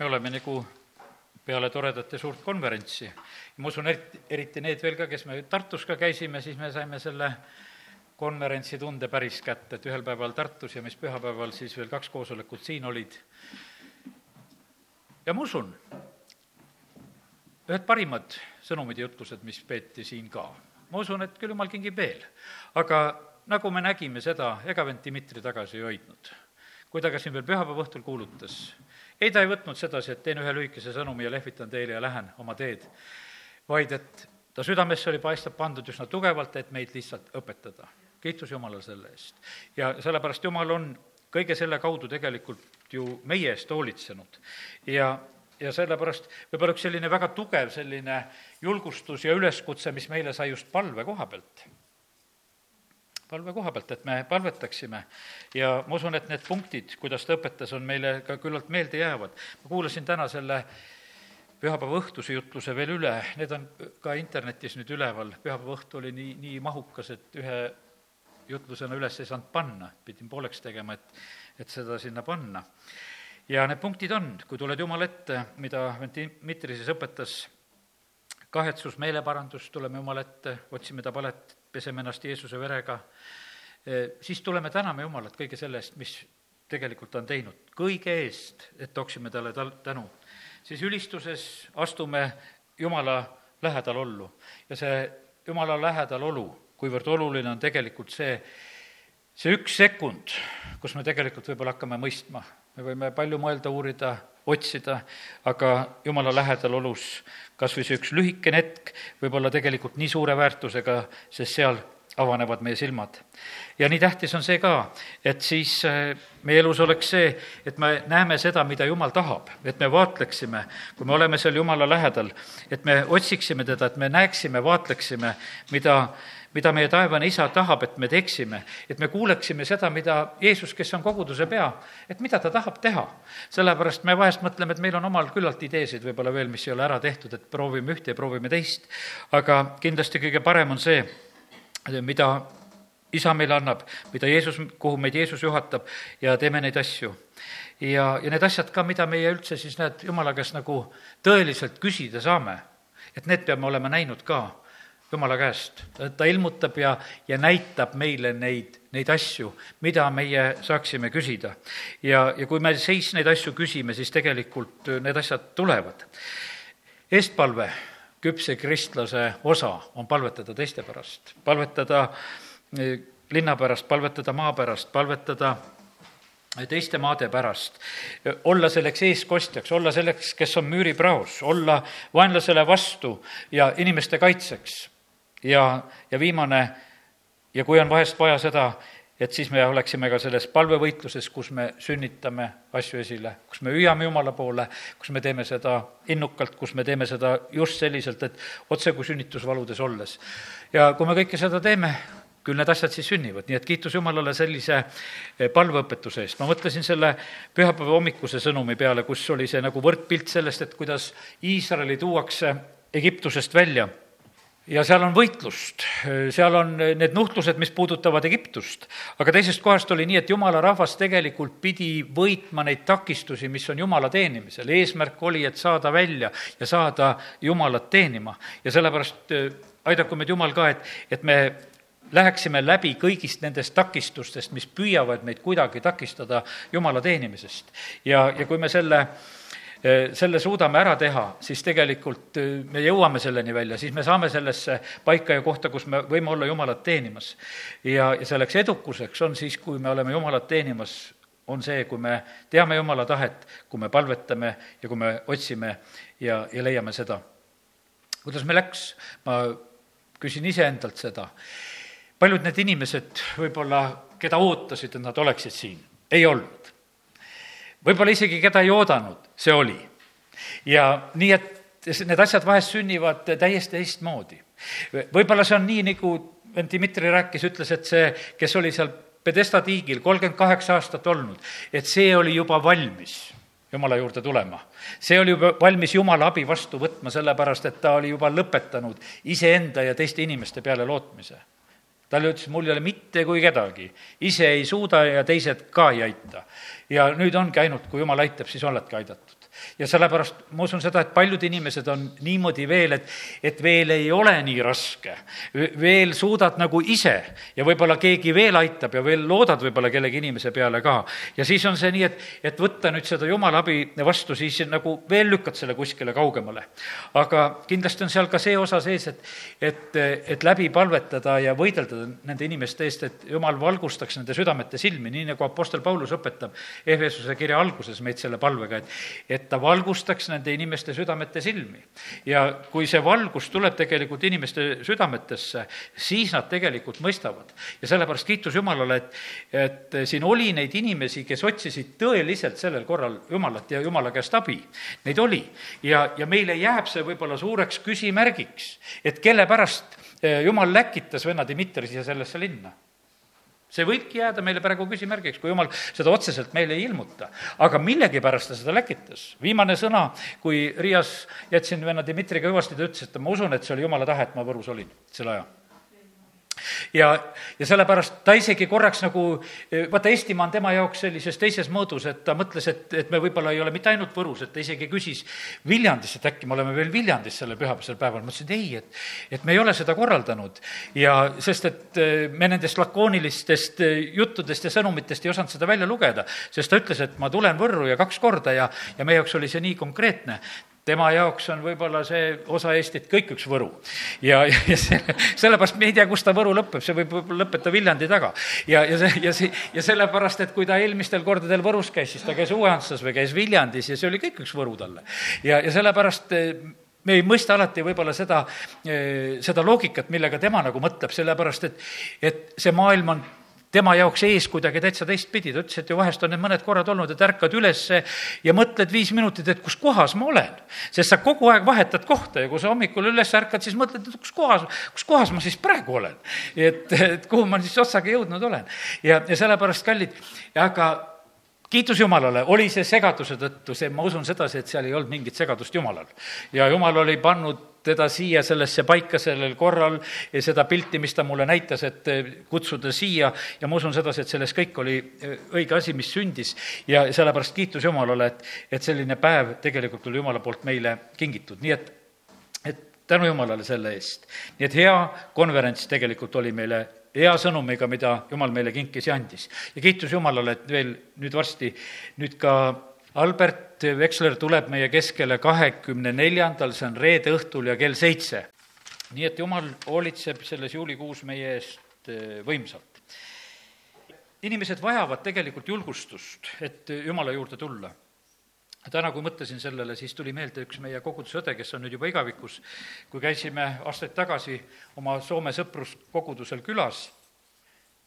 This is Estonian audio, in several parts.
me oleme nagu peale toredat ja suurt konverentsi. ma usun, eriti, eriti need veel ka, kes me Tartus ka käisime, siis me saime selle konverentsi tunde päris kätte, et ühel päeval Tartus ja mis pühapäeval siis veel kaks koosolekut siin olid. ja ma usun, ühed parimad sõnumid ja jutlused, mis peeti siin ka. ma usun, et küll jumal kingib veel. aga nagu me nägime seda, ega vend Dmitri tagasi ei hoidnud. kui ta ka siin veel pühapäeva õhtul kuulutas, ei, ta ei võtnud sedasi, et teen ühe lühikese sõnumi ja lehvitan teile ja lähen oma teed, vaid et ta südamesse oli paistab pandud üsna tugevalt, et meid lihtsalt õpetada. kiitus Jumalale selle eest. ja sellepärast Jumal on kõige selle kaudu tegelikult ju meie eest hoolitsenud. ja, ja sellepärast võib-olla üks selline väga tugev selline julgustus ja üleskutse, mis meile sai just palve koha pealt palve koha pealt, et me palvetaksime. ja ma usun, et need punktid, kuidas ta õpetas, on meile ka küllalt meelde jäävad. ma kuulasin täna selle pühapäeva õhtuse jutluse veel üle, need on ka internetis nüüd üleval, pühapäeva õhtu oli nii, nii mahukas, et ühe jutlusena üles ei saanud panna, pidin pooleks tegema, et, et seda sinna panna. ja need punktid on, kui tuled Jumala ette, mida Dmitri siis õpetas, kahetsus, meeleparandus, tuleme Jumala ette, otsime ta palet, peseme ennast Jeesuse verega, siis tuleme täname Jumalat kõige selle eest, mis tegelikult ta on teinud, kõige eest, et tooksime talle tal-, tänu. siis ülistuses astume Jumala lähedal ollu ja see Jumala lähedal olu, kuivõrd oluline on tegelikult see, see üks sekund, kus me tegelikult võib-olla hakkame mõistma, me võime palju mõelda, uurida, otsida, aga Jumala lähedal olus kas või see üks lühikene hetk võib olla tegelikult nii suure väärtusega, sest seal avanevad meie silmad. ja nii tähtis on see ka, et siis äh, meie elus oleks see, et me näeme seda, mida Jumal tahab, et me vaatleksime, kui me oleme seal Jumala lähedal, et me otsiksime teda, et me näeksime, vaatleksime, mida mida meie taevane isa tahab, et me teeksime, et me kuuleksime seda, mida Jeesus, kes on koguduse pea, et mida ta tahab teha. sellepärast me vahest mõtleme, et meil on omal küllalt ideesid võib-olla veel, mis ei ole ära tehtud, et proovime ühte ja proovime teist. aga kindlasti kõige parem on see, mida isa meile annab, mida Jeesus, kuhu meid Jeesus juhatab ja teeme neid asju. ja, ja need asjad ka, mida meie üldse siis näed, Jumala käest nagu tõeliselt küsida saame, et need peame olema näinud ka Jumala käest. ta ilmutab ja, ja näitab meile neid, neid asju, mida meie saaksime küsida. ja, ja kui me seis neid asju küsime, siis tegelikult need asjad tulevad. eestpalve, küpse kristlase osa on palvetada teiste pärast, palvetada eh, linna pärast, palvetada maa pärast, palvetada teiste maade pärast, olla selleks eeskostjaks, olla selleks, kes on müüripraos, olla vaenlasele vastu ja inimeste kaitseks ja, ja viimane, ja kui on vahest vaja seda, et siis me oleksime ka selles palvevõitluses, kus me sünnitame asju esile, kus me hüüame Jumala poole, kus me teeme seda innukalt, kus me teeme seda just selliselt, et otse kui sünnitusvaludes olles. ja kui me kõike seda teeme, küll need asjad siis sünnivad, nii et kiitus Jumalale sellise eh, palveõpetuse eest. ma mõtlesin selle pühapäeva hommikuse sõnumi peale, kus oli see nagu võrdpilt sellest, et kuidas Iisraeli tuuakse Egiptusest välja ja seal on võitlust, seal on need nuhtlused, mis puudutavad Egiptust. aga teisest kohast oli nii, et jumala rahvas tegelikult pidi võitma neid takistusi, mis on jumala teenimisel. eesmärk oli, et saada välja ja saada jumalat teenima. ja sellepärast äh, aidaku meid Jumal ka, et, et me läheksime läbi kõigist nendest takistustest, mis püüavad meid kuidagi takistada jumala teenimisest. ja, ja kui me selle äh, selle suudame ära teha, siis tegelikult me jõuame selleni välja, siis me saame sellesse paika ja kohta, kus me võime olla Jumalat teenimas. ja, ja selleks edukuseks on siis, kui me oleme Jumalat teenimas, on see, kui me teame Jumala tahet, kui me palvetame ja kui me otsime ja, ja leiame seda. kuidas meil läks, ma küsin iseendalt seda. paljud need inimesed võib-olla, keda ootasid, et nad oleksid siin, ei olnud võib-olla isegi keda ei oodanud, see oli. ja nii, et need asjad vahest sünnivad täiesti teistmoodi. võib-olla see on nii, nagu Dmitri rääkis, ütles, et see, kes oli seal Pedesta tiigil kolmkümmend kaheksa aastat olnud, et see oli juba valmis jumala juurde tulema. see oli juba valmis jumala abi vastu võtma, sellepärast et ta oli juba lõpetanud iseenda ja teiste inimeste peale lootmise. Talle ütles, mul ei ole mitte kui kedagi, ise ei suuda ja teised ka ei aita. Ja nüüd ongi ainult, kui jumal aitab, siis oledki aidatud ja sellepärast ma usun seda, et paljud inimesed on niimoodi veel, et, et veel ei ole nii raske. veel suudad nagu ise ja võib-olla keegi veel aitab ja veel loodad võib-olla kellegi inimese peale ka. ja siis on see nii, et, et võtta nüüd seda jumala abi vastu, siis nagu veel lükkad selle kuskile kaugemale. aga kindlasti on seal ka see osa sees, et, et, et läbi palvetada ja võidelda nende inimeste eest, et jumal valgustaks nende südamete silmi, nii nagu Apostel Paulus õpetab Ehvesuse kirja alguses meid selle palvega, et, et ta valgustaks nende inimeste südamete silmi. ja kui see valgus tuleb tegelikult inimeste südametesse, siis nad tegelikult mõistavad. ja sellepärast kiitus Jumalale, et, et siin oli neid inimesi, kes otsisid tõeliselt sellel korral Jumalat ja Jumala käest abi. Neid oli ja, ja meile jääb see võib-olla suureks küsimärgiks, et kelle pärast eh, Jumal läkitas venna Dmitri siia sellesse linna see võibki jääda meile praegu küsimärgiks, kui jumal seda otseselt meile ei ilmuta. aga millegipärast ta seda läkitas. viimane sõna, kui Riias jätsin venna Dmitriga hüvasti, ta ütles, et ma usun, et see oli jumala tahe, et ma Võrus olin selle aja ja, ja sellepärast ta isegi korraks nagu, vaata, Eestimaa on tema jaoks sellises teises mõõdus, et ta mõtles, et, et me võib-olla ei ole mitte ainult Võrus, et ta isegi küsis Viljandis, et äkki me oleme veel Viljandis sellel pühapäevasel päeval. ma ütlesin, et ei, et, et me ei ole seda korraldanud. ja sest, et eh, me nendest lakoonilistest eh, juttudest ja sõnumitest ei osanud seda välja lugeda, sest ta ütles, et ma tulen Võrru ja kaks korda ja, ja meie jaoks oli see nii konkreetne tema jaoks on võib-olla see osa Eestit kõik üks Võru. ja, ja selle, sellepärast me ei tea, kus ta Võru lõpeb, see võib võib-olla lõppeda Viljandi taga. ja, ja see, ja see, ja sellepärast, et kui ta eelmistel kordadel Võrus käis, siis ta käis Uue-Antslas või käis Viljandis ja see oli kõik üks Võru talle. ja, ja sellepärast eh, me ei mõista alati võib-olla seda, eh, seda loogikat, millega tema nagu mõtleb, sellepärast et, et see maailm on tema jaoks ees kuidagi täitsa teistpidi, ta ütles, et ju vahest on need mõned korrad olnud, et ärkad ülesse ja mõtled viis minutit, et kus kohas ma olen. sest sa kogu aeg vahetad kohta ja kui sa hommikul üles ärkad, siis mõtled, et kus kohas, kus kohas ma siis praegu olen. et, et kuhu ma siis otsaga jõudnud olen. ja, ja sellepärast, kallid, aga kiitus Jumalale, oli see segaduse tõttu, see, ma usun sedasi, et seal ei olnud mingit segadust Jumalal. ja Jumal oli pannud teda siia sellesse paika sellel korral ja seda pilti, mis ta mulle näitas, et eh, kutsuda siia. Ja ma usun sedasi, et selles kõik oli eh, õige asi, mis sündis. Ja sellepärast kiitus Jumalale, et, et selline päev tegelikult oli Jumala poolt meile kingitud, nii et, tänu Jumalale selle eest. nii et hea konverents tegelikult oli meile hea sõnumiga, mida Jumal meile kinkis ja andis. ja kiitus Jumalale, et veel nüüd varsti, nüüd ka Albert Veksler tuleb meie keskele kahekümne neljandal, see on reede õhtul ja kell seitse. nii et Jumal hoolitseb selles juulikuus meie eest eh, võimsalt. inimesed vajavad tegelikult julgustust, et Jumala juurde tulla täna, kui mõtlesin sellele, siis tuli meelde üks meie kogudusõde, kes on nüüd juba igavikus, kui käisime aastaid tagasi oma Soome sõpruskogudusel külas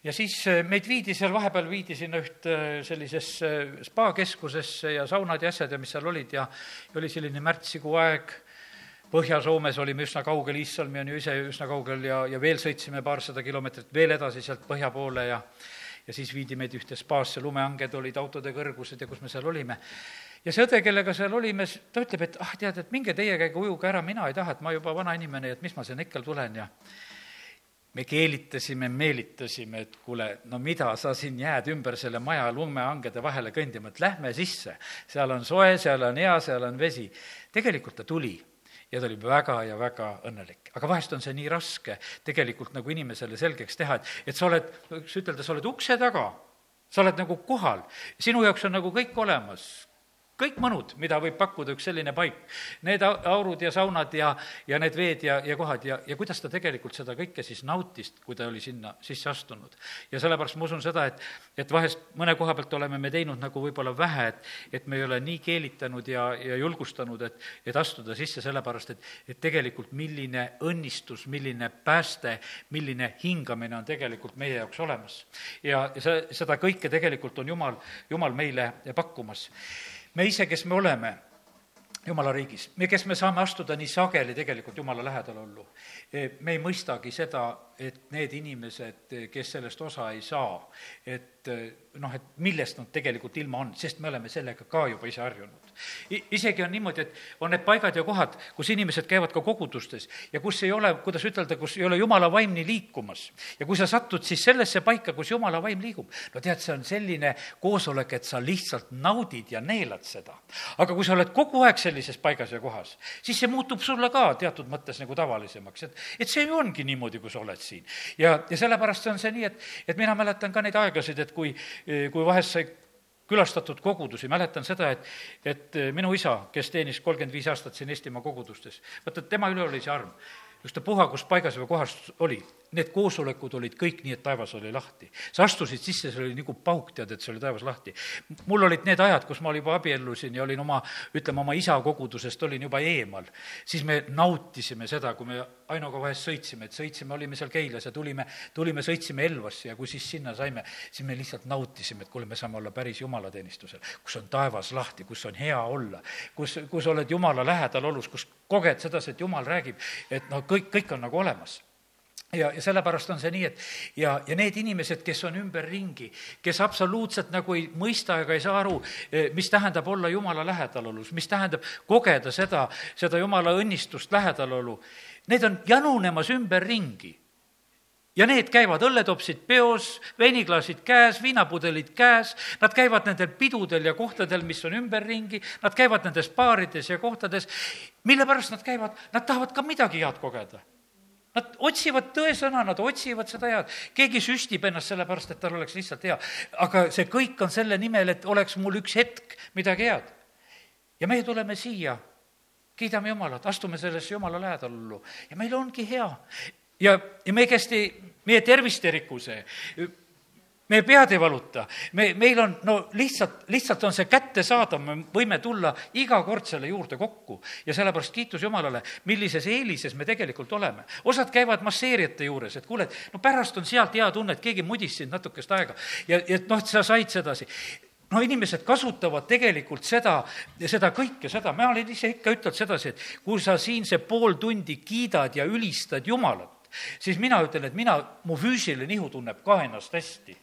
ja siis äh, meid viidi seal, vahepeal viidi sinna ühte äh, sellisesse spaakeskusesse ja saunad ja asjad ja mis seal olid ja, ja oli selline märtsikuu aeg, Põhja-Soomes olime üsna kaugel, Iissalmi on ju ise üsna kaugel ja, ja veel sõitsime paarsada kilomeetrit veel edasi sealt põhja poole ja ja siis viidi meid ühte spaasse, lumehanged olid autode kõrgused ja kus me seal olime ja see õde, kellega seal olime, ta ütleb, et ah, tead, et minge teie käige ujuge ära, mina ei taha, et ma juba vana inimene, et mis ma sinna ikka tulen ja me keelitasime, meelitasime, et kuule, no mida sa siin jääd ümber selle maja lumehangede vahele kõndima, et lähme sisse. seal on soe, seal on hea, seal on vesi. tegelikult ta tuli ja ta oli väga ja väga õnnelik. aga vahest on see nii raske tegelikult nagu inimesele selgeks teha, et, et sa oled, võiks ütelda, sa oled ukse taga, sa oled nagu kohal, sinu jaoks on nagu kõik olemas, kõik mõnud, mida võib pakkuda üks selline paik. Need aurud ja saunad ja, ja need veed ja, ja kohad ja, ja kuidas ta tegelikult seda kõike siis nautis, kui ta oli sinna sisse astunud. ja sellepärast ma usun seda, et, et vahest mõne koha pealt oleme me teinud nagu võib-olla vähe, et, et me ei ole nii keelitanud ja, ja julgustanud, et, et astuda sisse, sellepärast et, et tegelikult milline õnnistus, milline pääste, milline hingamine on tegelikult meie jaoks olemas. ja see, seda kõike tegelikult on Jumal, Jumal meile pakkumas me ise, kes me oleme jumala riigis, me, kes me saame astuda nii sageli tegelikult jumala lähedal ollu, me ei mõistagi seda, et need inimesed, kes sellest osa ei saa, et et noh, et millest nad tegelikult ilma on, sest me oleme sellega ka juba ise harjunud. isegi on niimoodi, et on need paigad ja kohad, kus inimesed käivad ka kogudustes ja kus ei ole, kuidas ütelda, kus ei ole jumala vaim nii liikumas. ja kui sa satud siis sellesse paika, kus jumala vaim liigub, no tead, see on selline koosolek, et sa lihtsalt naudid ja neelad seda. aga kui sa oled kogu aeg sellises paigas ja kohas, siis see muutub sulle ka teatud mõttes nagu tavalisemaks, et, et see ju ongi niimoodi, kui sa oled siin. ja, ja sellepärast on see nii, et, et mina mäletan ka neid aegasid, et kui kui vahest sai külastatud kogudusi, mäletan seda, et, et minu isa, kes teenis kolmkümmend viis aastat siin Eestimaa kogudustes, vaata, tema üle oli see arm. ükstapuha, kus paigas või kohas oli, need koosolekud olid kõik nii, et taevas oli lahti. sa astusid sisse, see oli nagu pauk, tead, et see oli taevas lahti. mul olid need ajad, kus ma juba abiellusin ja olin oma, ütleme, oma isa kogudusest olin juba eemal, siis me nautisime seda, kui me Ainoga vahest sõitsime, et sõitsime, olime seal Keilas ja tulime, tulime, sõitsime Elvasse ja kui siis sinna saime, siis me lihtsalt nautisime, et kuule, me saame olla päris jumalateenistusel, kus on taevas lahti, kus on hea olla, kus, kus oled jumala lähedal olus, kus koged sedasi, et jumal räägib, et no kõik, kõik on nagu olemas ja, ja sellepärast on see nii, et ja, ja need inimesed, kes on ümberringi, kes absoluutselt nagu ei mõista ega ei saa aru, eh, mis tähendab olla Jumala lähedalolus, mis tähendab kogeda seda, seda Jumala õnnistust, lähedalolu, need on janunemas ümberringi ja need käivad õlletopsid peos, veiniklaasid käes, viinapudelid käes, nad käivad nendel pidudel ja kohtadel, mis on ümberringi, nad käivad nendes baarides ja kohtades, mille pärast nad käivad, nad tahavad ka midagi head kogeda Nad otsivad tõesõna, nad otsivad seda head. keegi süstib ennast sellepärast, et tal oleks lihtsalt hea. aga see kõik on selle nimel, et oleks mul üks hetk midagi head. ja meie tuleme siia, kiidame Jumalat, astume sellesse Jumala lähedalollu ja meil ongi hea. ja, ja meie käest ei, meie tervist ei riku see meie pead ei valuta, me, meil on no lihtsalt, lihtsalt on see kättesaadav, me võime tulla iga kord selle juurde kokku. Ja sellepärast kiitus Jumalale, millises eelises me tegelikult oleme. osad käivad masseerijate juures, et kuule, et no pärast on sealt hea tunne, et keegi mudis sind natukest aega. Ja, et noh, et sa said sedasi. No inimesed kasutavad tegelikult seda, seda kõike, seda, ma olen ise ikka ütelnud sedasi, et kui sa siin see pool tundi kiidad ja ülistad Jumalat, siis mina ütlen, et mina, mu füüsiline ihu tunneb ka ennast hästi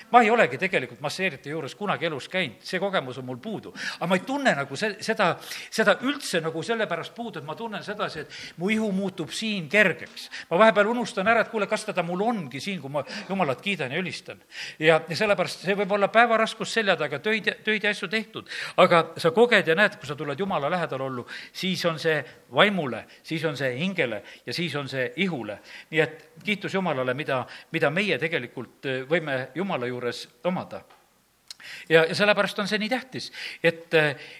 ma ei olegi tegelikult masseerite juures kunagi elus käinud, see kogemus on mul puudu. aga ma ei tunne nagu see, seda, seda üldse nagu sellepärast puudu, et ma tunnen sedasi, et mu ihu muutub siin kergeks. ma vahepeal unustan ära, et kuule, kas teda mul ongi siin, kui ma Jumalat kiidan ja ülistan. ja, ja sellepärast see võib olla päevaraskus selja taga, töid, töid ja asju tehtud, aga sa koged ja näed, kui sa tuled Jumala lähedal ollu, siis on see vaimule, siis on see hingele ja siis on see ihule. nii et kiitus Jumalale, mida, mida meie tegelikult võime Jumala juurde juures omada ja, ja sellepärast on see nii tähtis, et,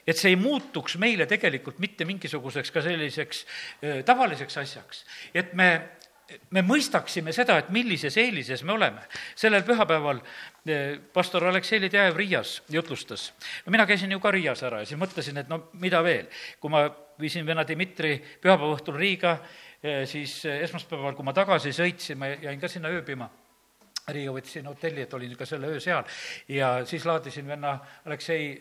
et see ei muutuks meile tegelikult mitte mingisuguseks ka selliseks äh, tavaliseks asjaks, et me, me mõistaksime seda, et millises eelises me oleme. sellel pühapäeval äh, pastor Aleksei Ledejev Riias jutlustas. no mina käisin ju ka Riias ära ja siis mõtlesin, et no mida veel. kui ma viisin venna Dmitri pühapäeva õhtul Riiga, äh, siis esmaspäeval, kui ma tagasi sõitsin, ma jäin ka sinna ööbima Riiga võtsin hotelli, et olin ka selle öö seal ja siis laadisin venna Aleksei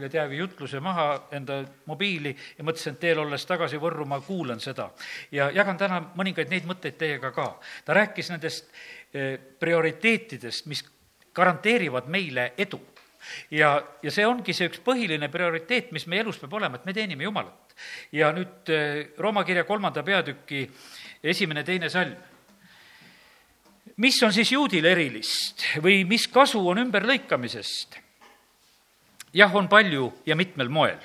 Ledjajevi jutluse maha enda mobiili ja mõtlesin, et teel olles tagasi Võrru ma kuulan seda. ja jagan täna mõningaid neid mõtteid teiega ka. ta rääkis nendest eh, prioriteetidest, mis garanteerivad meile edu. ja, ja see ongi see üks põhiline prioriteet, mis meie elus peab olema, et me teenime Jumalat. ja nüüd eh, Rooma kirja kolmanda peatüki esimene-teine salm mis on siis juudil erilist või mis kasu on ümberlõikamisest? jah, on palju ja mitmel moel.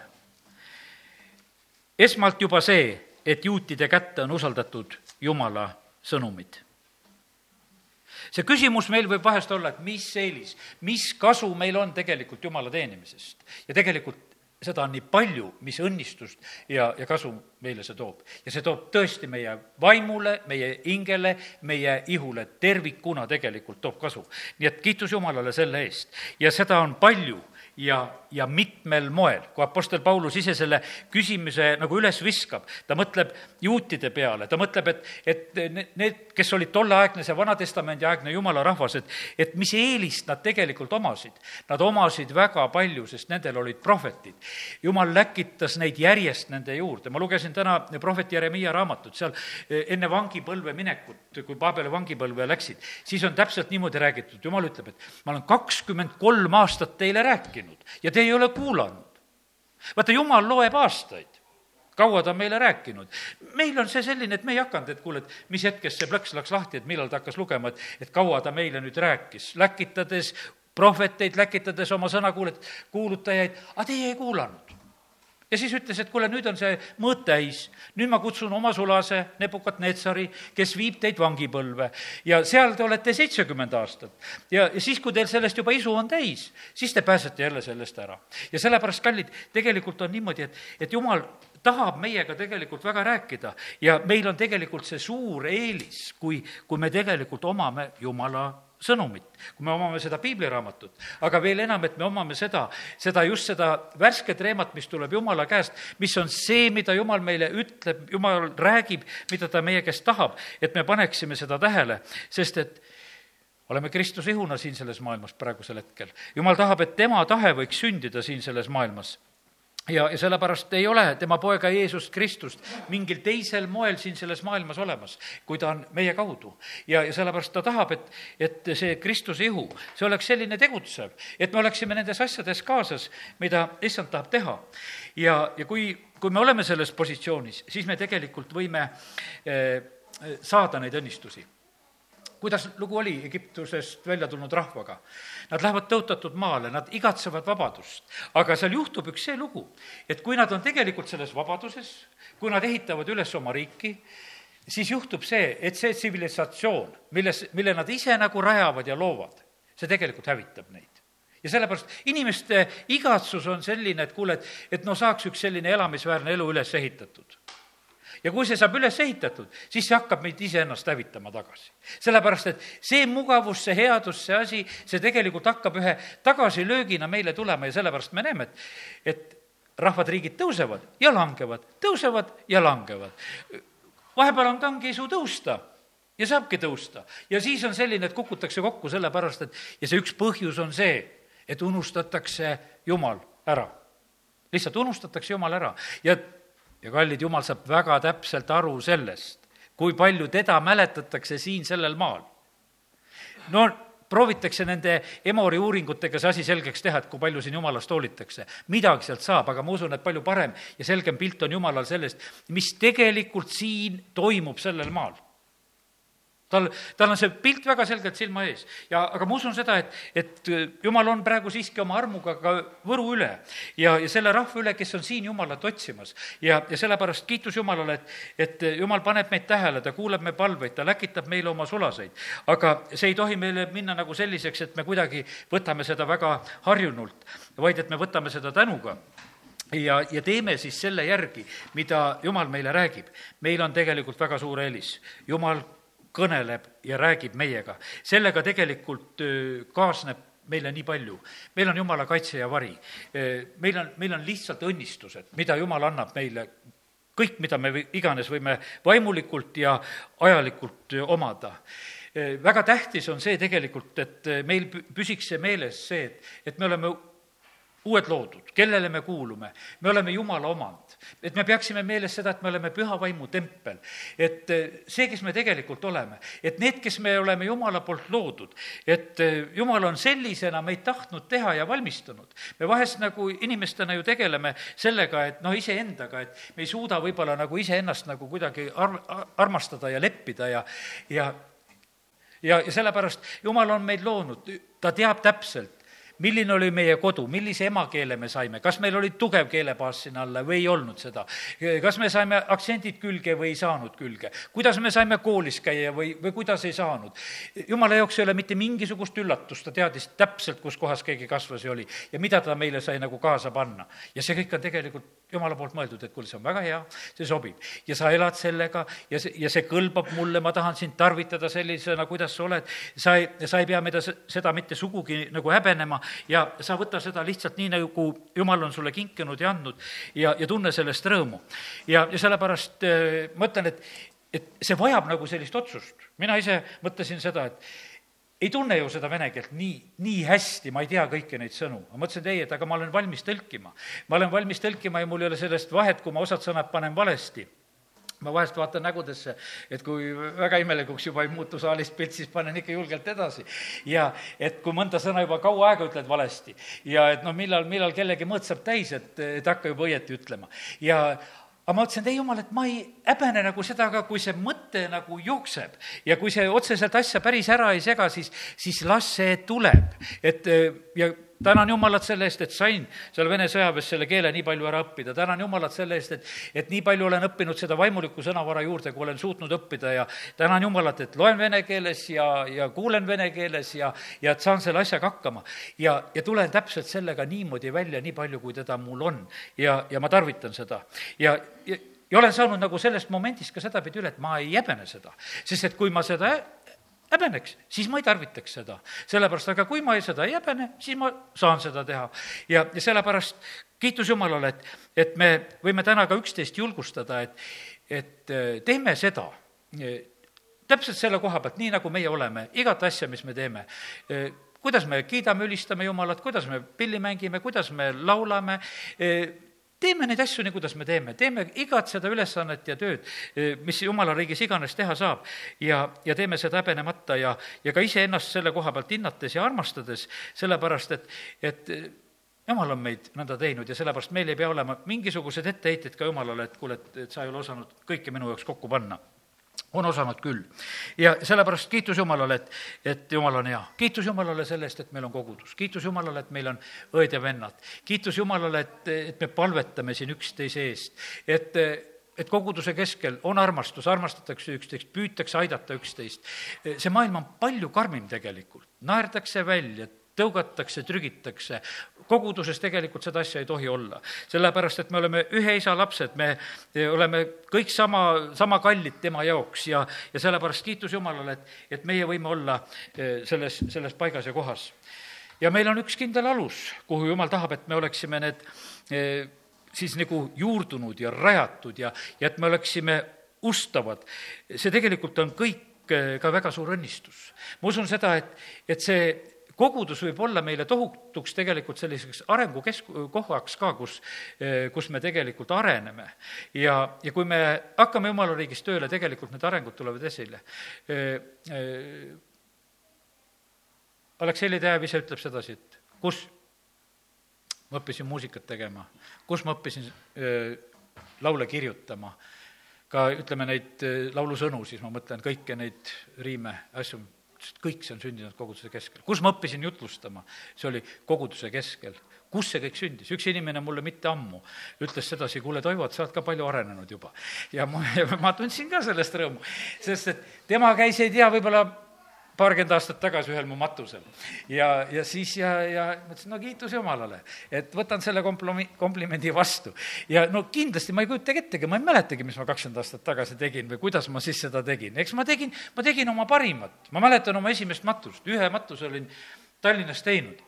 esmalt juba see, et juutide kätte on usaldatud Jumala sõnumid. see küsimus meil võib vahest olla, et mis eelis, mis kasu meil on tegelikult Jumala teenimisest ja tegelikult seda on nii palju, mis õnnistust ja, ja kasu meile see toob. ja see toob tõesti meie vaimule, meie hingele, meie ihule tervikuna tegelikult toob kasu. nii et kiitus Jumalale selle eest. ja seda on palju ja, ja mitmel moel. kui Apostel Paulus ise selle küsimuse nagu üles viskab, ta mõtleb juutide peale, ta mõtleb, et, et need, kes olid tolleaegne, see Vana-testamendi aegne jumala rahvas, et, et mis eelist nad tegelikult omasid. Nad omasid väga palju, sest nendel olid prohvetid. jumal läkitas neid järjest nende juurde, ma lugesin täna prohvet Jeremiia raamatut, seal eh, enne vangipõlve minekut, kui Paabeli vangipõlve läksid, siis on täpselt niimoodi räägitud, jumal ütleb, et ma olen kakskümmend kolm aastat teile rääkinud ja te ei ole kuulanud. vaata, jumal loeb aastaid kaua ta on meile rääkinud. meil on see selline, et me ei hakanud, et kuule, et mis hetkest see plõks läks lahti, et millal ta hakkas lugema, et, et kaua ta meile nüüd rääkis, läkitades prohveteid, läkitades oma sõnakuulet-, kuulutajaid, aga teie ei kuulanud ja siis ütles, et kuule, nüüd on see mõõt täis, nüüd ma kutsun oma sulase Nebukat-Netsari, kes viib teid vangipõlve ja seal te olete seitsekümmend aastat. ja, ja siis, kui teil sellest juba isu on täis, siis te pääsete jälle sellest ära. ja sellepärast, kallid, tegelikult on niimoodi, et, et jumal tahab meiega tegelikult väga rääkida ja meil on tegelikult see suur eelis, kui, kui me tegelikult omame Jumala sõnumit, kui me omame seda piibliraamatut, aga veel enam, et me omame seda, seda just seda värsket reemat, mis tuleb Jumala käest, mis on see, mida Jumal meile ütleb, Jumal räägib, mida ta meie käest tahab, et me paneksime seda tähele, sest et oleme Kristuse ihuna siin selles maailmas praegusel hetkel. Jumal tahab, et tema tahe võiks sündida siin selles maailmas ja, ja sellepärast ei ole tema poega Jeesust Kristust mingil teisel moel siin selles maailmas olemas, kui ta on meie kaudu. ja, ja sellepärast ta tahab, et, et see Kristuse ihu, see oleks selline tegutsev, et me oleksime nendes asjades kaasas, mida issand tahab teha. ja, ja kui, kui me oleme selles positsioonis, siis me tegelikult võime eh, saada neid õnnistusi kuidas lugu oli Egiptusest välja tulnud rahvaga? Nad lähevad tõotatud maale, nad igatsevad vabadust. aga seal juhtub üks see lugu, et kui nad on tegelikult selles vabaduses, kui nad ehitavad üles oma riiki, siis juhtub see, et see tsivilisatsioon, milles, mille nad ise nagu rajavad ja loovad, see tegelikult hävitab neid ja sellepärast inimeste igatsus on selline, et kuule, et, et no saaks üks selline elamisväärne elu üles ehitatud ja kui see saab üles ehitatud, siis see hakkab meid iseennast hävitama tagasi. sellepärast, et see mugavus, see headus, see asi, see tegelikult hakkab ühe tagasilöögina meile tulema ja sellepärast me näeme, et, et rahvad, riigid tõusevad ja langevad, tõusevad ja langevad. vahepeal on kangeisu tõusta ja saabki tõusta. ja siis on selline, et kukutakse kokku sellepärast, et ja see üks põhjus on see, et unustatakse Jumal ära. lihtsalt unustatakse Jumal ära ja ja kallid, Jumal saab väga täpselt aru sellest, kui palju teda mäletatakse siin sellel maal. no proovitakse nende Emori uuringutega see asi selgeks teha, et kui palju siin Jumalast hoolitakse. midagi sealt saab, aga ma usun, et palju parem ja selgem pilt on Jumalal sellest, mis tegelikult siin toimub sellel maal tal, tal on see pilt väga selgelt silma ees ja, aga ma usun seda, et, et jumal on praegu siiski oma armuga ka Võru üle ja, ja selle rahva üle, kes on siin Jumalat otsimas. ja, ja sellepärast kiitus Jumalale, et, et Jumal paneb meid tähele, ta kuuleb me palveid, ta läkitab meile oma sulaseid. aga see ei tohi meile minna nagu selliseks, et me kuidagi võtame seda väga harjunult, vaid et me võtame seda tänuga ja, ja teeme siis selle järgi, mida Jumal meile räägib. meil on tegelikult väga suur eelis. Jumal kõneleb ja räägib meiega. sellega tegelikult kaasneb meile nii palju. meil on Jumala kaitse ja vari. meil on, meil on lihtsalt õnnistused, mida Jumal annab meile, kõik, mida me iganes võime vaimulikult ja ajalikult omada väga tähtis on see tegelikult, et meil püsiks see meeles, see, et, et me oleme uued loodud, kellele me kuulume, me oleme Jumala omand. Et me peaksime meeles seda, et me oleme püha vaimu tempel. et eh, see, kes me tegelikult oleme, et need, kes me oleme Jumala poolt loodud, et eh, Jumal on sellisena meid tahtnud teha ja valmistunud. me vahest nagu inimestena ju tegeleme sellega, et noh, iseendaga, et me ei suuda võib-olla nagu iseennast nagu kuidagi ar-, armastada ja leppida ja, ja ja, ja sellepärast Jumal on meid loonud, ta teab täpselt, milline oli meie kodu, millise emakeele me saime, kas meil oli tugev keelebaas sinna alla või ei olnud seda, kas me saime aktsendid külge või ei saanud külge, kuidas me saime koolis käia või, või kuidas ei saanud. jumala jaoks ei ole mitte mingisugust üllatust, ta teadis täpselt, kus kohas keegi kasvas ja oli ja mida ta meile sai nagu kaasa panna. ja see kõik on tegelikult jumala poolt mõeldud, et kuule, see on väga hea, see sobib. ja sa elad sellega ja see, ja see kõlbab mulle, ma tahan sind tarvitada sellisena, kuidas sa oled. sa ei, sa ei pea mida, seda mitte sugugi nagu häbenema, ja sa võta seda lihtsalt nii, nagu jumal on sulle kinkinud ja andnud ja, ja tunne sellest rõõmu. ja, ja sellepärast äh, ma ütlen, et, et see vajab nagu sellist otsust. mina ise mõtlesin seda, et ei tunne ju seda vene keelt nii, nii hästi, ma ei tea kõiki neid sõnu. ma mõtlesin, et ei, et aga ma olen valmis tõlkima. ma olen valmis tõlkima ja mul ei ole sellest vahet, kui ma osad sõnad panen valesti ma vahest vaatan nägudesse, et kui väga imelikuks juba ei muutu saalis pilt, siis panen ikka julgelt edasi. ja et kui mõnda sõna juba kaua aega ütled valesti ja et noh, millal, millal kellegi mõõt saab täis, et, et hakka juba õieti ütlema. ja aga ma mõtlesin, et ei jumal, et ma ei häbene nagu seda ka, kui see mõte nagu jookseb ja kui see otseselt asja päris ära ei sega, siis, siis las see tuleb. et ja tänan Jumalat selle eest, et sain seal Vene sõjaväes selle keele nii palju ära õppida, tänan Jumalat selle eest, et, et nii palju olen õppinud seda vaimulikku sõnavara juurde, kui olen suutnud õppida ja tänan Jumalat, et loen vene keeles ja, ja kuulen vene keeles ja, ja et saan selle asjaga hakkama. ja, ja tulen täpselt sellega niimoodi välja, nii palju, kui teda mul on. ja, ja ma tarvitan seda ja, ja ja olen saanud nagu sellest momendist ka sedapidi üle, et ma ei häbene seda, sest et kui ma seda häbeneks, siis ma ei tarvitaks seda. sellepärast, aga kui ma seda ei häbene, siis ma saan seda teha. ja, ja sellepärast kiitus Jumalale, et, et me võime täna ka üksteist julgustada, et, et eh, teeme seda eh, täpselt selle koha pealt, nii nagu meie oleme, igat asja, mis me teeme eh, kuidas me kiidame, ülistame Jumalat, kuidas me pilli mängime, kuidas me laulame, teeme neid asju nii, kuidas me teeme, teeme igat seda ülesannet ja tööd, mis jumala riigis iganes teha saab. Ja, ja teeme seda häbenemata ja, ja ka iseennast selle koha pealt hinnates ja armastades, sellepärast et, et jumal on meid nõnda teinud ja sellepärast meil ei pea olema mingisugused etteheited ka jumalale, et kuule, et, et sa ei ole osanud kõike minu jaoks kokku panna on osanud küll. ja sellepärast kiitus Jumalale, et, et Jumal on hea. kiitus Jumalale selle eest, et meil on kogudus. kiitus Jumalale, et meil on õed ja vennad. kiitus Jumalale, et, et me palvetame siin üksteise eest. et et koguduse keskel on armastus, armastatakse üksteist, püütakse aidata üksteist. see maailm on palju karmim tegelikult, naerdakse välja, tõugatakse, trügitakse. koguduses tegelikult seda asja ei tohi olla, sellepärast et me oleme ühe isa lapsed, me oleme kõik sama, sama kallid tema jaoks ja, ja sellepärast kiitus Jumalale, et, et meie võime olla eh, selles, selles paigas ja kohas. ja meil on üks kindel alus, kuhu Jumal tahab, et me oleksime need eh, siis nagu juurdunud ja rajatud ja, ja et me oleksime ustavad. see tegelikult on kõik eh, ka väga suur õnnistus. ma usun seda, et, et see kogudus võib olla meile tohutuks tegelikult selliseks arengukesk-, kohaks ka, kus, kus me tegelikult areneme. ja, ja kui me hakkame jumala riigis tööle, tegelikult need arengud tulevad esile. Aleksei Ledejev ise ütleb sedasi, et kus ma õppisin muusikat tegema, kus ma õppisin öö, laule kirjutama, ka ütleme neid laulusõnu, siis ma mõtlen kõiki neid riime, asju, sest kõik see on sündinud koguduse keskel. kus ma õppisin jutlustama, see oli koguduse keskel. kus see kõik sündis, üks inimene mulle mitte ammu ütles sedasi, kuule, Toivo, et sa oled ka palju arenenud juba. ja ma, ma tundsin ka sellest rõõmu, sest et tema käis, ei tea, võib-olla paarkümmend aastat tagasi ühel mu matusel. ja, ja siis ja, ja mõtlesin, no kiitus Jumalale, et võtan selle komplomi-, komplimendi vastu. ja no kindlasti ma ei kujutagi ettegi, ma ei mäletagi, mis ma kakskümmend aastat tagasi tegin või kuidas ma siis seda tegin. eks ma tegin, ma tegin oma parimat. ma mäletan oma esimest matust, ühe matuse olin Tallinnas teinud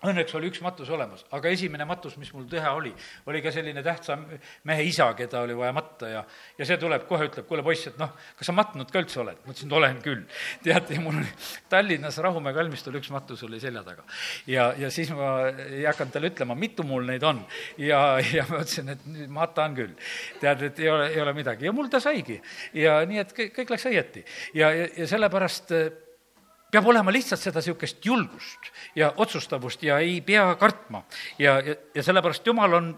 Õnneks oli üks matus olemas, aga esimene matus, mis mul teha oli, oli ka selline tähtsa mehe isa, keda oli vaja matta ja, ja see tuleb kohe, ütleb, kuule poiss, et noh, kas sa matnud ka üldse oled? ma ütlesin, et olen küll. tead, ja mul Tallinnas Rahumäe kalmistul üks matus oli selja taga. ja, ja siis ma ei hakanud talle ütlema, mitu mul neid on. ja, ja ma ütlesin, et matan küll. tead, et ei ole, ei ole midagi ja mul ta saigi. ja nii, et kõik, kõik läks õieti. ja, ja, ja sellepärast peab olema lihtsalt seda niisugust julgust ja otsustavust ja ei pea kartma. ja, ja, ja sellepärast Jumal on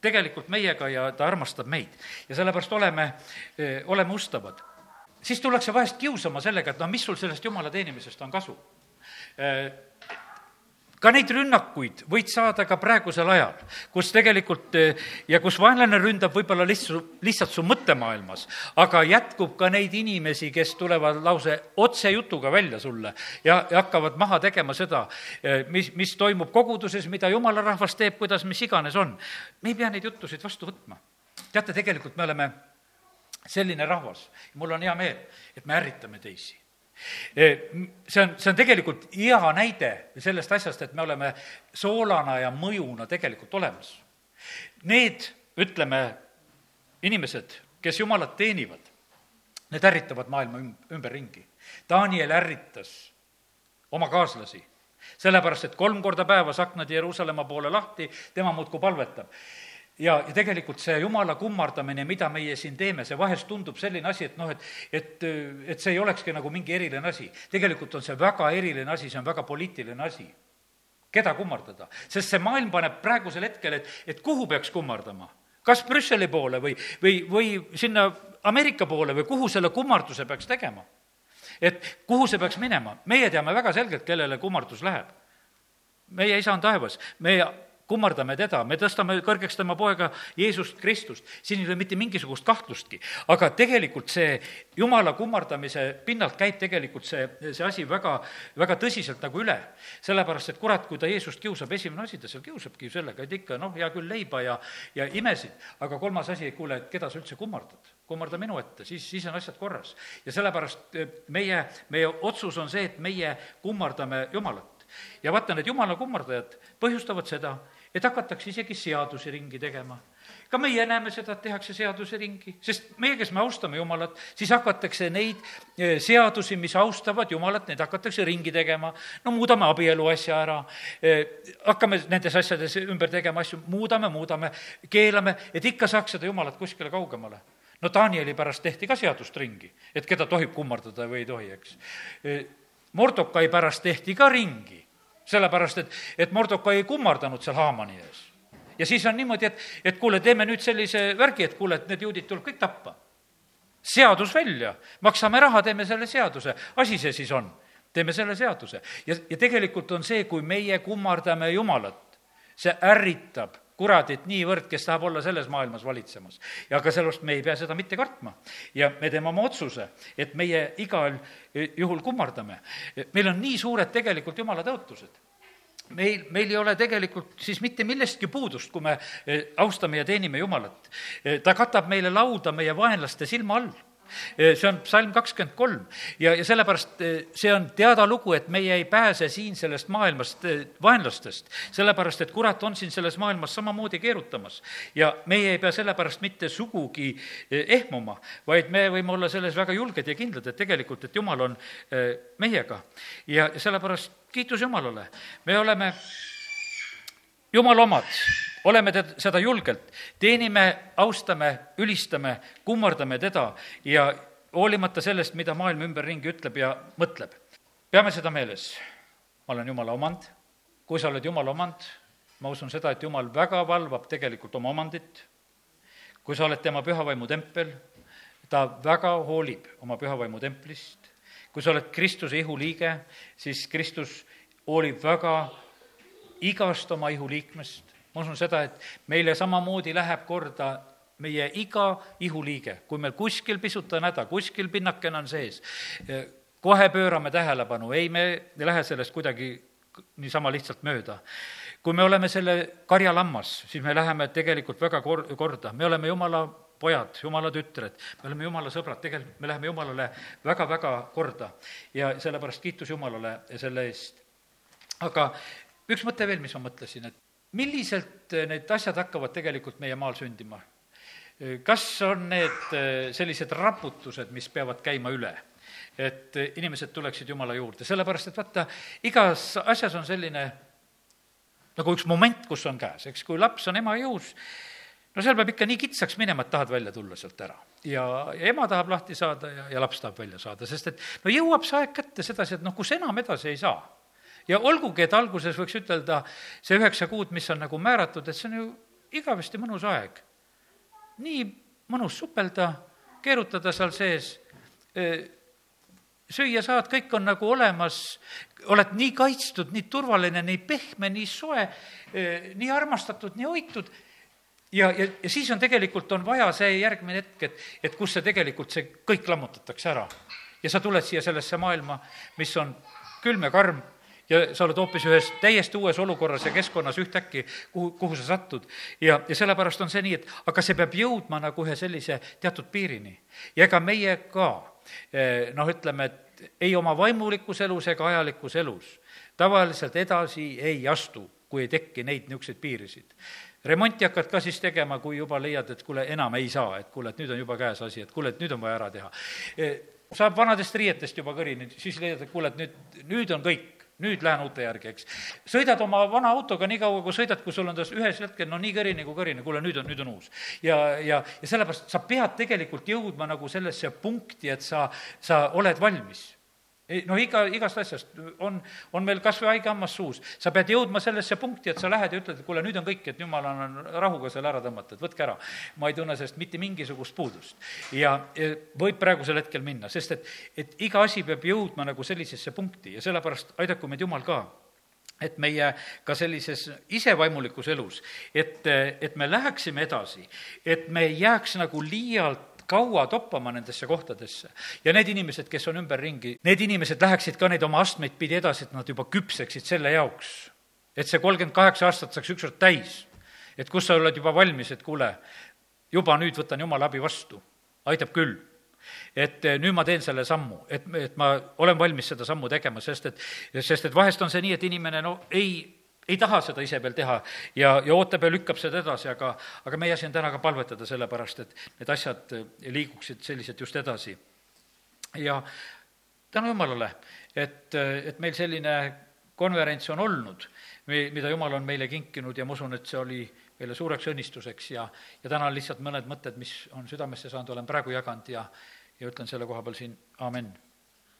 tegelikult meiega ja ta armastab meid. ja sellepärast oleme, eh, oleme ustavad. siis tullakse vahest kiusama sellega, et noh, mis sul sellest Jumala teenimisest on kasu eh, ka neid rünnakuid võid saada ka praegusel ajal, kus tegelikult ja kus vaenlane ründab võib-olla lihtsalt, lihtsalt su mõttemaailmas, aga jätkub ka neid inimesi, kes tulevad lause otsejutuga välja sulle ja, ja hakkavad maha tegema seda, mis, mis toimub koguduses, mida jumala rahvas teeb, kuidas mis iganes on. me ei pea neid jutusid vastu võtma. teate, tegelikult me oleme selline rahvas, mul on hea meel, et me ärritame teisi see on, see on tegelikult hea näide sellest asjast, et me oleme soolana ja mõjuna tegelikult olemas. Need, ütleme, inimesed, kes Jumalat teenivad, need ärritavad maailma ümberringi. Daniel ärritas oma kaaslasi, sellepärast et kolm korda päevas aknad Jeruusalemma poole lahti, tema muudkui palvetab ja, ja tegelikult see jumala kummardamine, mida meie siin teeme, see vahest tundub selline asi, et noh, et, et, et see ei olekski nagu mingi eriline asi. tegelikult on see väga eriline asi, see on väga poliitiline asi. keda kummardada? sest see maailm paneb praegusel hetkel, et, et kuhu peaks kummardama? kas Brüsseli poole või, või, või sinna Ameerika poole või kuhu selle kummarduse peaks tegema? et kuhu see peaks minema? meie teame väga selgelt, kellele kummardus läheb. meie isa on taevas, me kummardame teda, me tõstame kõrgeks tema poega Jeesust Kristust, siin ei ole mitte mingisugust kahtlustki. aga tegelikult see jumala kummardamise pinnalt käib tegelikult see, see asi väga, väga tõsiselt nagu üle. sellepärast, et kurat, kui ta Jeesust kiusab, esimene asi, ta seal kiusabki sellega, et ikka noh, hea küll, leiba ja, ja imesid, aga kolmas asi, kuule, et keda sa üldse kummardad kummarda minu ette, siis, siis on asjad korras. ja sellepärast eh, meie, meie otsus on see, et meie kummardame Jumalat. ja vaata, need Jumala kummardajad põhjustavad seda, et hakatakse isegi seadusi ringi tegema. ka meie näeme seda, et tehakse seadusi ringi, sest meie, kes me austame Jumalat, siis hakatakse neid eh, seadusi, mis austavad Jumalat, neid hakatakse ringi tegema. no muudame abielu asja ära, eh, hakkame nendes asjades ümber tegema asju, muudame, muudame, keelame, et ikka saaks seda Jumalat kuskile kaugemale no Danieli pärast tehti ka seadust ringi, et keda tohib kummardada või ei tohi, eks. Eh, Mordokai pärast tehti ka ringi sellepärast et, et Mordoka ei kummardanud seal Haamani ees. ja siis on niimoodi, et, et kuule, teeme nüüd sellise värgi, et kuule, et need juudid tuleb kõik tappa. seadus välja, maksame raha, teeme selle seaduse, asi see siis on. teeme selle seaduse ja, ja tegelikult on see, kui meie kummardame Jumalat, see ärritab kuradit niivõrd, kes tahab olla selles maailmas valitsemas. ja aga sellest me ei pea seda mitte kartma. ja me teeme oma otsuse, et meie igal juhul kummardame. meil on nii suured tegelikult jumala tõotused meil, meil ei ole tegelikult siis mitte millestki puudust, kui me eh, austame ja teenime Jumalat. Eh, ta katab meile lauda meie vaenlaste silma all see on psalm kakskümmend kolm ja, ja sellepärast see on teada lugu, et meie ei pääse siin sellest maailmast vaenlastest, sellepärast et kurat on siin selles maailmas samamoodi keerutamas. ja meie ei pea sellepärast mitte sugugi ehmuma, vaid me võime olla selles väga julged ja kindlad, et tegelikult, et Jumal on meiega. ja sellepärast kiitus Jumalale, me oleme Jumala omad oleme teda, seda julgelt, teenime, austame, ülistame, kummardame teda ja hoolimata sellest, mida maailm ümberringi ütleb ja mõtleb. peame seda meeles. ma olen Jumala omand, kui sa oled Jumala omand, ma usun seda, et Jumal väga valvab tegelikult oma omandit, kui sa oled tema pühavaimu tempel, ta väga hoolib oma pühavaimu templist, kui sa oled Kristuse ihuliige, siis Kristus hoolib väga igast oma ihuliikmest. Ma usun seda, et meile samamoodi läheb korda meie iga ihuliige, kui meil kuskil pisut on häda, kuskil pinnakene on sees, kohe pöörame tähelepanu, ei, me ei lähe sellest kuidagi niisama lihtsalt mööda. kui me oleme selle karjalammas, siis me läheme tegelikult väga kor-, korda, me oleme jumala pojad, jumala tütred, me oleme jumala sõbrad, tegelikult me läheme jumalale väga-väga korda. Ja sellepärast kiitus Jumalale selle eest. aga üks mõte veel, mis ma mõtlesin, et milliselt äh, need asjad hakkavad tegelikult meie maal sündima? Äh, kas on need äh, sellised raputused, mis peavad käima üle? et inimesed tuleksid Jumala juurde, sellepärast et vaata, igas asjas on selline nagu üks moment, kus on käes, eks, kui laps on ema jõus, no seal peab ikka nii kitsaks minema, et tahad välja tulla sealt ära. ja, ja ema tahab lahti saada ja, ja laps tahab välja saada, sest et no jõuab see aeg kätte sedasi, et noh, kus enam edasi ei saa ja olgugi, et alguses võiks ütelda, see üheksa kuud, mis on nagu määratud, et see on ju igavesti mõnus aeg. nii mõnus supelda, keerutada seal sees, süüa saad, kõik on nagu olemas, oled nii kaitstud, nii turvaline, nii pehme, nii soe, nii armastatud, nii hoitud ja, ja, ja siis on tegelikult, on vaja see järgmine hetk, et, et kus see tegelikult, see kõik lammutatakse ära. ja sa tuled siia sellesse maailma, mis on külm ja karm ja sa oled hoopis ühes täiesti uues olukorras ja keskkonnas ühtäkki, kuhu, kuhu sa satud. ja, ja sellepärast on see nii, et aga see peab jõudma nagu ühe sellise teatud piirini. ja ega meie ka eh, noh, ütleme, et ei oma vaimulikus elus ega ajalikus elus tavaliselt edasi ei astu, kui ei tekki neid niisuguseid piirisid remonti hakkad ka siis tegema, kui juba leiad, et kuule, enam ei saa, et kuule, et nüüd on juba käes asi, et kuule, et nüüd on vaja ära teha. saab vanadest riietest juba kõrini, siis leiad, et kuule, et nüüd, nüüd on kõik nüüd lähen uute järgi, eks. sõidad oma vana autoga nii kaua, kui sõidad, kui sul on tas ühes hetkel no nii kõrini kui kõrini, kuule, nüüd on, nüüd on uus. ja, ja, ja sellepärast sa pead tegelikult jõudma nagu sellesse punkti, et sa, sa oled valmis noh, iga, igast asjast on, on meil kas või haige hammas suus. sa pead jõudma sellesse punkti, et sa lähed ja ütled, et kuule, nüüd on kõik, et jumal on rahuga selle ära tõmmata, et võtke ära. ma ei tunne sellest mitte mingisugust puudust. ja võib praegusel hetkel minna, sest et, et iga asi peab jõudma nagu sellisesse punkti ja sellepärast aidaku meid Jumal ka et meie ka sellises isevaimulikus elus, et, et me läheksime edasi, et me ei jääks nagu liialt kaua toppama nendesse kohtadesse. ja need inimesed, kes on ümberringi, need inimesed läheksid ka neid oma astmeid pidi edasi, et nad juba küpseksid selle jaoks, et see kolmkümmend kaheksa aastat saaks ükskord täis. et kus sa oled juba valmis, et kuule, juba nüüd võtan jumala abi vastu, aitab küll et eh, nüüd ma teen selle sammu, et, et ma olen valmis seda sammu tegema, sest et, sest et vahest on see nii, et inimene no ei ei taha seda ise veel teha ja, ja ootab ja lükkab seda edasi, aga, aga meie asi on täna ka palvetada selle pärast, et need asjad liiguksid selliselt just edasi. ja tänu jumalale, et, et meil selline konverents on olnud, mida jumal on meile kinkinud ja ma usun, et see oli meile suureks õnnistuseks ja, ja täna on lihtsalt mõned mõtted, mis on südamesse saanud, olen praegu jaganud ja, ja ütlen selle koha peal siin amin